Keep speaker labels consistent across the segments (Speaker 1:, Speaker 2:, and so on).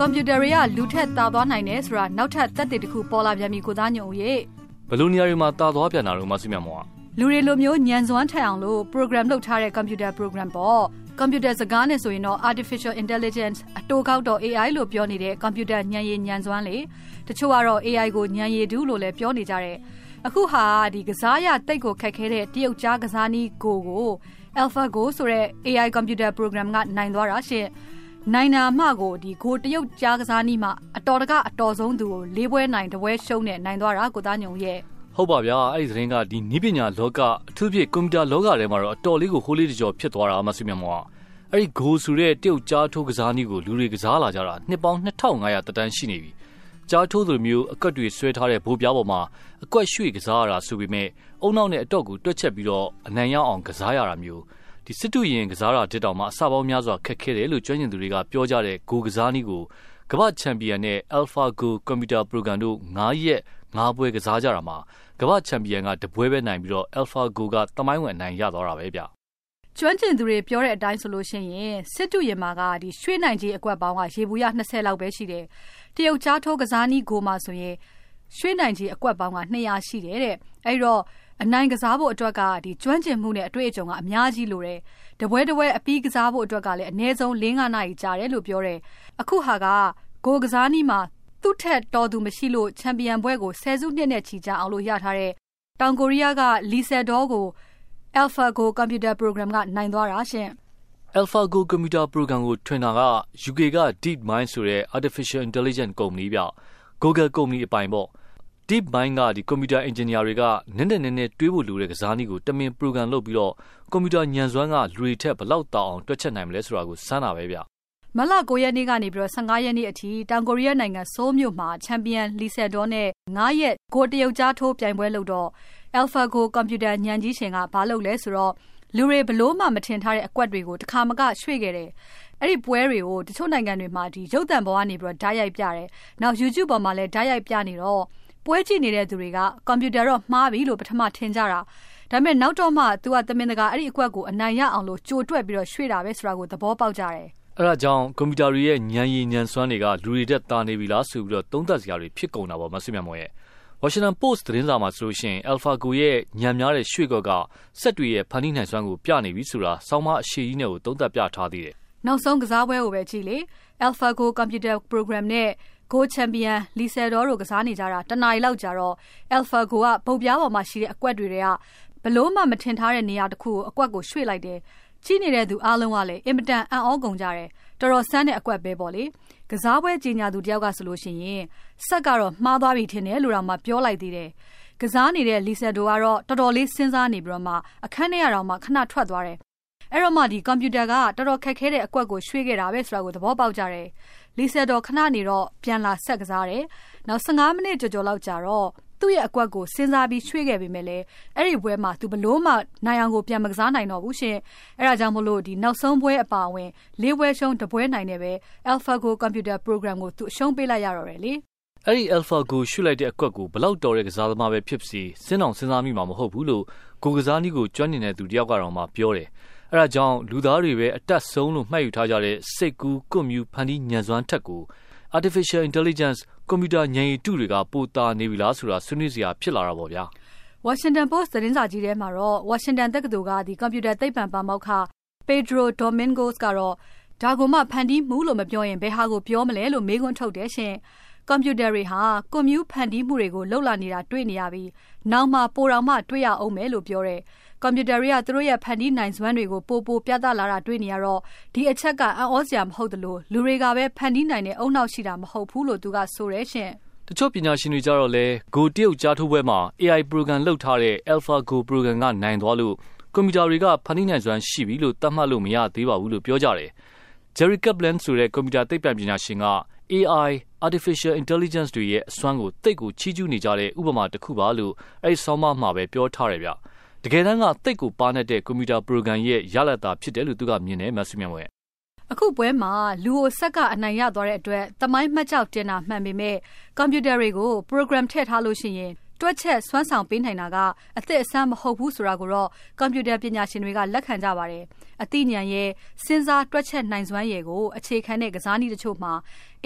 Speaker 1: ကွန်ပျူတာတွေကလူထက်သာသွားနိုင်တယ်ဆိုတာနောက်ထပ်သက်သေတစ်ခုပေါ်လာပြန်ပြီကိုသားညုံရေ
Speaker 2: ဘယ်လိုနေရာတွေမှာတာသွားပြန်တာလို့မသိမြတ်မော
Speaker 1: လူတွေလိုမျိုးညံစွမ်းထက်အောင်လို့ program လုပ်ထားတဲ့ computer program ပေါ့ကွန်ပျူတာစကားနဲ့ဆိုရင်တော့ artificial intelligence အတိုးကောက်တော့ AI လို့ပြောနေတဲ့ computer ဉာဏ်ရည်ဉာဏ်စွမ်းလေတချို့ကတော့ AI ကိုဉာဏ်ရည်တူးလို့လည်းပြောနေကြတယ်အခုဟာဒီကစားရတိတ်ကိုခက်ခဲတဲ့တရုတ်ကြားကစားနည်းကိုကို AlphaGo ဆိုတဲ့ AI computer program ကနိုင်သွားတာရှင် နိုင်နာမှကိုဒီကိုတရုတ်ကြားကစားနည်းမှာအတော်တကအတော်ဆုံးသူကိုလေးပွဲနိုင်တပွဲရှုံးနဲ့နိုင်သွားတာကိုသားညုံရဲ့
Speaker 2: ဟုတ်ပါဗျာအဲ့ဒီသတင်းကဒီနီးပညာလောကအထူးဖြင့်ကွန်ပျူတာလောကထဲမှာတော့အတော်လေးကိုဟိုးလေးတကြောဖြစ်သွားတာမှဆွေးမြတ်မောအဲ့ဒီဂိုဆိုတဲ့တရုတ်ကြားထိုးကစားနည်းကိုလူတွေကစားလာကြတာနှစ်ပေါင်း2500တတန်းရှိနေပြီကြားထိုးသူမျိုးအကွက်တွေဆွဲထားတဲ့ဘိုးပြားပေါ်မှာအကွက်ရွှေ့ကစားရတာဆိုပေမဲ့အုံနောက်နဲ့အတော့ကိုတွက်ချက်ပြီးတော့အနံ့ရအောင်ကစားရတာမျိုး ဒီစစ်တူရင်ကစားတာတစ်တောင်မှအစပေါင်းများစွာခက်ခဲတယ်လို့ကျွမ်းကျင်သူတွေကပြောကြတဲ့ဂိုကစားနည်းကိုကမ္ဘာချန်ပီယံနဲ့ AlphaGo ကွန်ပျူတာပရိုဂရမ်တို့9ရက်9ပွဲကစားကြတာမှာကမ္ဘာချန်ပီယံကတပွဲပဲနိုင်ပြီးတော့ AlphaGo ကတမိုင်းဝင်အနိုင်ရသွားတာပဲဗျ
Speaker 1: ကျွမ်းကျင်သူတွေပြောတဲ့အတိုင်းဆိုလို့ရှိရင်စစ်တူရင်မာကဒီရွှေနိုင်ကြီးအကွက်ပေါင်းကရေဘူးရ20လောက်ပဲရှိတယ်။တရုတ်ကြားထိုးကစားနည်းကိုမှဆိုရင်ရွှေနိုင်ကြီးအကွက်ပေါင်းက200ရှိတယ်တဲ့။အဲဒီတော့ အနိုင်ကစားဖို့အတွက်ကဒီကျွမ်းကျင်မှုနဲ့အတွေ့အကြုံကအများကြီးလိုတယ်။တပွဲတပွဲအပီးကစားဖို့အတွက်ကလည်းအနည်းဆုံး၄-၅နာရီကြာတယ်လို့ပြောတယ်။အခုဟာကဂိုကစားနည်းမှာသူ့ထက်တော်သူမရှိလို့ချန်ပီယံပွဲကိုဆယ်စုနှစ်နဲ့ချီကြာအောင်လို့ရထားတဲ့တောင်ကိုရီးယားကလီဆယ်ဒေါကို AlphaGo Computer Program ကနိုင်သွားတာရှင်။
Speaker 2: AlphaGo Computer Program ကိုထွင်တာက UK က DeepMind ဆိုတဲ့ Artificial Intelligence ကုမ္ပဏီပြ။ Google ကုမ္ပဏီအပိုင်ပေါ့။ DeepMind ကဒီ Computer Engineer တွေကနည်းနည်းနည်းနည်းတွေးဖို့လိုတဲ့ကစားနည်းကိုတမင် program လုပ်ပြီးတော့ Computer ဉာဏ်စွမ်းကလူတွေထက်ဘလောက်တောင်အောင်တွက်ချက်နိုင်မလဲဆိုတာကိုစမ်းတာပဲဗျ။
Speaker 1: မလ9ရက်နေ့ကနေပြီးတော့15ရက်နေ့အထိတောင်ကိုရီးယားနိုင်ငံဆိုးမြို့မှာချန်ပီယံလီဆယ်ဒေါနဲ့9ရက်ကိုတရုတ်ကြားထိုးပြိုင်ပွဲလုပ်တော့ AlphaGo ကွန်ပျူတာဉာဏ်ကြီးရှင်ကဘာလုပ်လဲဆိုတော့လူတွေဘလို့မှမထင်ထားတဲ့အကွက်တွေကိုတခါမကရွှေ့ခဲ့တယ်။အဲ့ဒီပွဲတွေကိုတချို့နိုင်ငံတွေမှာဒီရုပ်သံပေါ်ကနေပြီးတော့ဓာတ်ရိုက်ပြတယ်။နောက် YouTube ပေါ်မှာလည်းဓာတ်ရိုက်ပြနေတော့ ပွဲကြည့်နေတဲ့သူတွေကကွန်ပျူတာတော့မှားပြီလို့ပထမထင်ကြတာ။ဒါပေမဲ့နောက်တော့မှ तू ကသမင်တကာအဲ့ဒီအကွက်ကိုအနိုင်ရအောင်လို့ကြိုတွက်ပြီးတော့ရွှေ့တာပဲဆိုတာကိုသဘောပေါက်ကြတယ်။
Speaker 2: အဲ့ဒါကြောင့်ကွန်ပျူတာတွေရဲ့ဉာဏ်ရည်ဉာဏ်စွမ်းတွေကလူတွေတက်တာနေပြီလားဆိုပြီးတော့သုံးသပ်စရာတွေဖြစ်ကုန်တာပေါ့မဆွေးမြတ်မော်ရဲ့။ Washington Post သတင်းစာမှာဆိုလို့ရှိရင် AlphaGo ရဲ့ညံများတဲ့ရွှေ့ကော့ကစက်တွေရဲ့ဖန်တီးနိုင်စွမ်းကိုပြနေပြီဆိုတာစောင်းမအရှိကြီးနဲ့ကိုသုံးသပ်ပြထားသေးတယ်။
Speaker 1: နောက်ဆုံးကစားပွဲကိုပဲကြည့်လေ။ AlphaGo Computer Program နဲ့ Go Champion Lee Sedol တို့ကစားနေကြတာတနားရီလောက်ကြာတော့ AlphaGo ကပုတ်ပြားပေါ်မှာရှိတဲ့အကွက်တွေတွေကဘလို့မှမထင်ထားတဲ့နေရာတစ်ခုကိုအကွက်ကိုရွှေ့လိုက်တယ်။ကြည့်နေတဲ့သူအားလုံးကလည်းအင်မတန်အံ့ဩကုန်ကြတယ်။တော်တော်ဆန်းတဲ့အကွက်ပဲပေါ့လေ။ကစားပွဲကြီးညာသူတယောက်ကဆိုလို့ရှိရင်ဆက်ကတော့မှားသွားပြီထင်တယ်လို့တော့မှပြောလိုက်သေးတယ်။ကစားနေတဲ့လီဆက်ဒိုကတော့တော်တော်လေးစဉ်းစားနေပြီးတော့မှအခန်းထဲကတော့မှခဏထွက်သွားတယ်။အဲ့တော့မှဒီကွန်ပျူတာကတော်တော်ခက်ခဲတဲ့အကွက်ကိုရွှေ့ခဲ့တာပဲဆိုတာကိုသဘောပေါက်ကြတယ်။ လီဆက်တော့ခဏနေတော့ပြန်လာဆက်ကစားတယ်။နောက်15မိနစ်ကြော်ကြော်လောက်ကြာတော့သူ့ရဲ့အကွက်ကိုစဉ်းစားပြီးရွှေ့ခဲ့ပေမဲ့လည်းအဲ့ဒီပွဲမှာသူဘလို့မှနိုင်အောင်ကိုပြန်မကစားနိုင်တော့ဘူးရှင်အဲ့ဒါကြောင့်မလို့ဒီနောက်ဆုံးပွဲအပါအဝင်လေးပွဲရှုံးတပွဲနိုင်နေပဲ AlphaGo Computer Program ကိုသူအရှုံးပေးလိုက်ရတော့တယ်လေ
Speaker 2: အဲ့ဒီ AlphaGo ရှုလိုက်တဲ့အကွက်ကိုဘလောက်တော်တဲ့ကစားသမားပဲဖြစ်စီစဉ်းအောင်စဉ်းစားမိမှာမဟုတ်ဘူးလို့ကိုကစားနည်းကိုကျွမ်းနေတဲ့သူတယောက်ကတော့မှပြောတယ် အဲ့ဒါကြောင့်လူသားတွေပဲအတက်ဆုံးလို့မှတ်ယူထားကြတဲ့စိတ်ကူးကွန်မြူဖန်တီးညံစွမ်းထက်ကို artificial intelligence ကွန်ပျူတာဉာဏ်ရည်တုတွေကပိုတာနေပြီလားဆိုတာဆွေးနွေးစရာဖြစ်လာတာပေါ့ဗျာ။
Speaker 1: Washington Post သတင်းစာကြီးထဲမှာတော့ Washington တက္ကသိုလ်ကဒီကွန်ပျူတာသိပ္ပံပါမောက္ခ Pedro Domingos ကတော့ဒါကိုမှဖန်တီးမှုလို့မပြောရင်ဘယ်ဟာကိုပြောမလဲလို့မေးခွန်းထုတ်တယ်ရှင်။ကွန်ပျူတာတွေဟာကွန်မြူဖန်တီးမှုတွေကိုလှုပ်လာနေတာတွေ့နေရပြီးနောက်မှပိုတော်မှတွေ့ရအောင်မယ်လို့ပြောတယ်။ ကွန်ပျူတာတွေက သူတို့ရဲ့ဖန်တီးနိုင်စွမ်းတွေကို ပိုပိုပြသလာတာတွေ့နေရတော့ ဒီအချက်က အံ့ဩစရာမဟုတ်သလို လူတွေကပဲ ဖန်တီးနိုင်တဲ့အုံနောက်ရှိတာ မဟုတ်ဘူးလို့ သူကဆိုရဲရှင်
Speaker 2: တချို့ပညာရှင်တွေကြတော့လဲ Go တရုတ်ကြားထိုးပွဲမှာ AI program လောက်ထားတဲ့ AlphaGo program ကနိုင်သွားလို့ ကွန်ပျူတာတွေက ဖန်တီးနိုင်စွမ်းရှိပြီလို့ သတ်မှတ်လို့မရသေးပါဘူးလို့ ပြောကြတယ် Jerry Kaplan ဆိုတဲ့ ကွန်ပျူတာသိပ္ပံပညာရှင်က AI artificial intelligence တွေရဲ့အစွမ်းကိုတိတ်ကိုချီးကျူးနေကြတဲ့ ဥပမာတစ်ခုပါလို့ အဲဒီဆောင်းပါးမှာပဲ ပြောထားတယ်ဗျ။ တကယ်တမ်းကတိတ်ကိုပါနေတဲ့ကွန်ပျူတာပရိုဂရမ်ရဲ့ရလဒ်သာဖြစ်တယ်လို့သူကမြင်တယ်မဆုမြတ်ဝဲ
Speaker 1: အခုပွဲမှာလူကိုဆက်ကအနိုင်ရသွားတဲ့အတွက်သမိုင်းမှတ်ကြောက်တင်တာမှန်ပေမဲ့ကွန်ပျူတာတွေကို program ထည့်ထားလို့ရှိရင် တွက်ချက်စွမ်းဆောင်ပေးနိုင်တာကအသစ်အဆန်းမဟုတ်ဘူးဆိုတာကိုတော့ကွန်ပျူတာပညာရှင်တွေကလက်ခံကြပါတယ်။အသိဉာဏ်ရဲ့စဉ်းစားတွက်ချက်နိုင်စွမ်းရည်ကိုအခြေခံတဲ့ကစားနည်းတချို့မှာ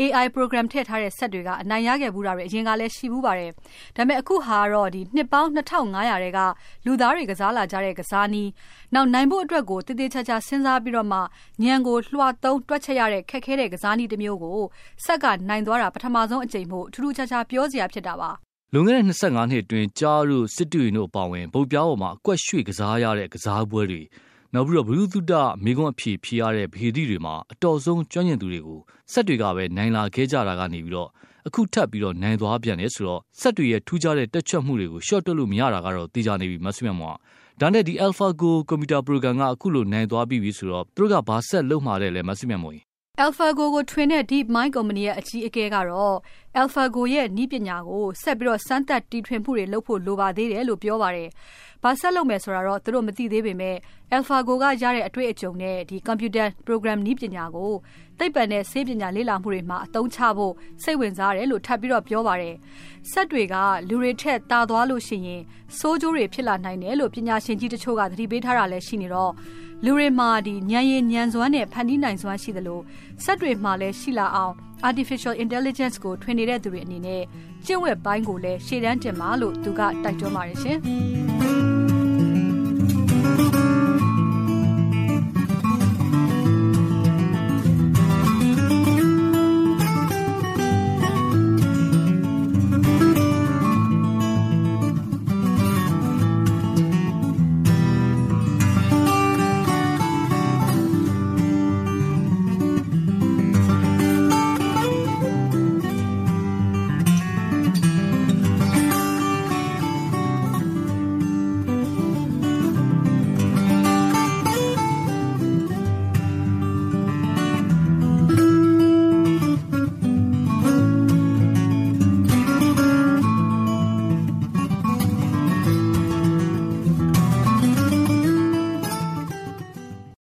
Speaker 1: AI program ထည့်ထားတဲ့စက်တွေကအနိုင်ရခဲ့ဘူးတာတွေအရင်ကလည်းရှိဘူးပါတယ်။ဒါပေမဲ့အခုဟာကတော့ဒီနှစ်ပေါင်း2500တဲကလူသားတွေကစားလာကြတဲ့ကစားနည်းနောက်နိုင်ဖို့အတွက်ကိုတည်တည်ချာချာစဉ်းစားပြီးတော့မှဉာဏ်ကိုလွှတ်သုံးတွက်ချက်ရတဲ့ခက်ခဲတဲ့ကစားနည်းတစ်မျိုးကိုစက်ကနိုင်သွားတာပထမဆုံးအကြိမ်မို့ထူးထူးခြားခြားပြောစရာဖြစ်တာပါ
Speaker 2: လွန်ခဲ့တဲ့25နှစ်အတွင်းကြားတို့စစ်တူရင်တို့အပါဝင်ဗုတ်ပြားပေါ်မှာအကွက်ရွှေ့ကစားရတဲ့ကစားပွဲတွေနောက်ပြီးတော့ဘလူးသုတမိကွန်းအဖြေဖြေရတဲ့ဘေဒီတွေမှာအတော်ဆုံးကျွမ်းကျင်သူတွေကိုစက်တွေကပဲနိုင်လာခဲ့ကြတာကနေပြီးတော့အခုထပ်ပြီးတော့နိုင်သွားပြန်တယ်ဆိုတော့စက်တွေရဲ့ထူးခြားတဲ့တက်ချက်မှုတွေကို short တက်လို့မရတာကတော့သိကြနေပြီမဆုမြတ်မောဒါနဲ့ဒီ AlphaGo ကွန်ပျူတာ program ကအခုလိုနိုင်သွားပြီးပြီဆိုတော့သူတို့ကဘာဆက်လုပ်မှာလဲလဲမဆုမြတ်မော
Speaker 1: AlphaGo ကိုထွင်တဲ့ DeepMind ကုမ္ပဏီရဲ့အကြီးအကဲကတော့ AlphaGo ရဲ့နည်းပညာကို ဆက်ပြီးတော့စမ်းသပ်တီထွင်မှုတွေလုပ်ဖို့လိုပါသေးတယ်လို့ပြောပါတယ်။ ဘာဆက်လုပ်မယ်ဆိုတာတော့သူတို့မသိသေးပေမဲ့ AlphaGo ကရတဲ့အတွေ့အကြုံနဲ့ဒီ computer program နည်းပညာကိုသိပ္ပံနဲ့ဆေးပညာလေ့လာမှုတွေမှာအသုံးချဖို့စိတ်ဝင်စားတယ်လို့ထပ်ပြီးတော့ပြောပါတယ်။စက်တွေကလူတွေထက်တာသွားလို့ရှိရင်ဆိုးကျိုးတွေဖြစ်လာနိုင်တယ်လို့ပညာရှင်ကြီးတချို့ကသတိပေးထားတာလည်းရှိနေတော့လူတွေမှာဒီဉာဏ်ရည်ဉာဏ်စွမ်းနဲ့ဖန်တီးနိုင်စွမ်းရှိသလိုစက်တွေမှာလည်းရှိလာအောင် artificial intelligence ကိုထွင်နေတဲ့သူတွေအနေနဲ့ကျင့်ဝတ်ပိုင်းကိုလည်းရှေ့တန်းတင်ပါလို့သူကတိုက်တွန်းပါတယ်ရှင်။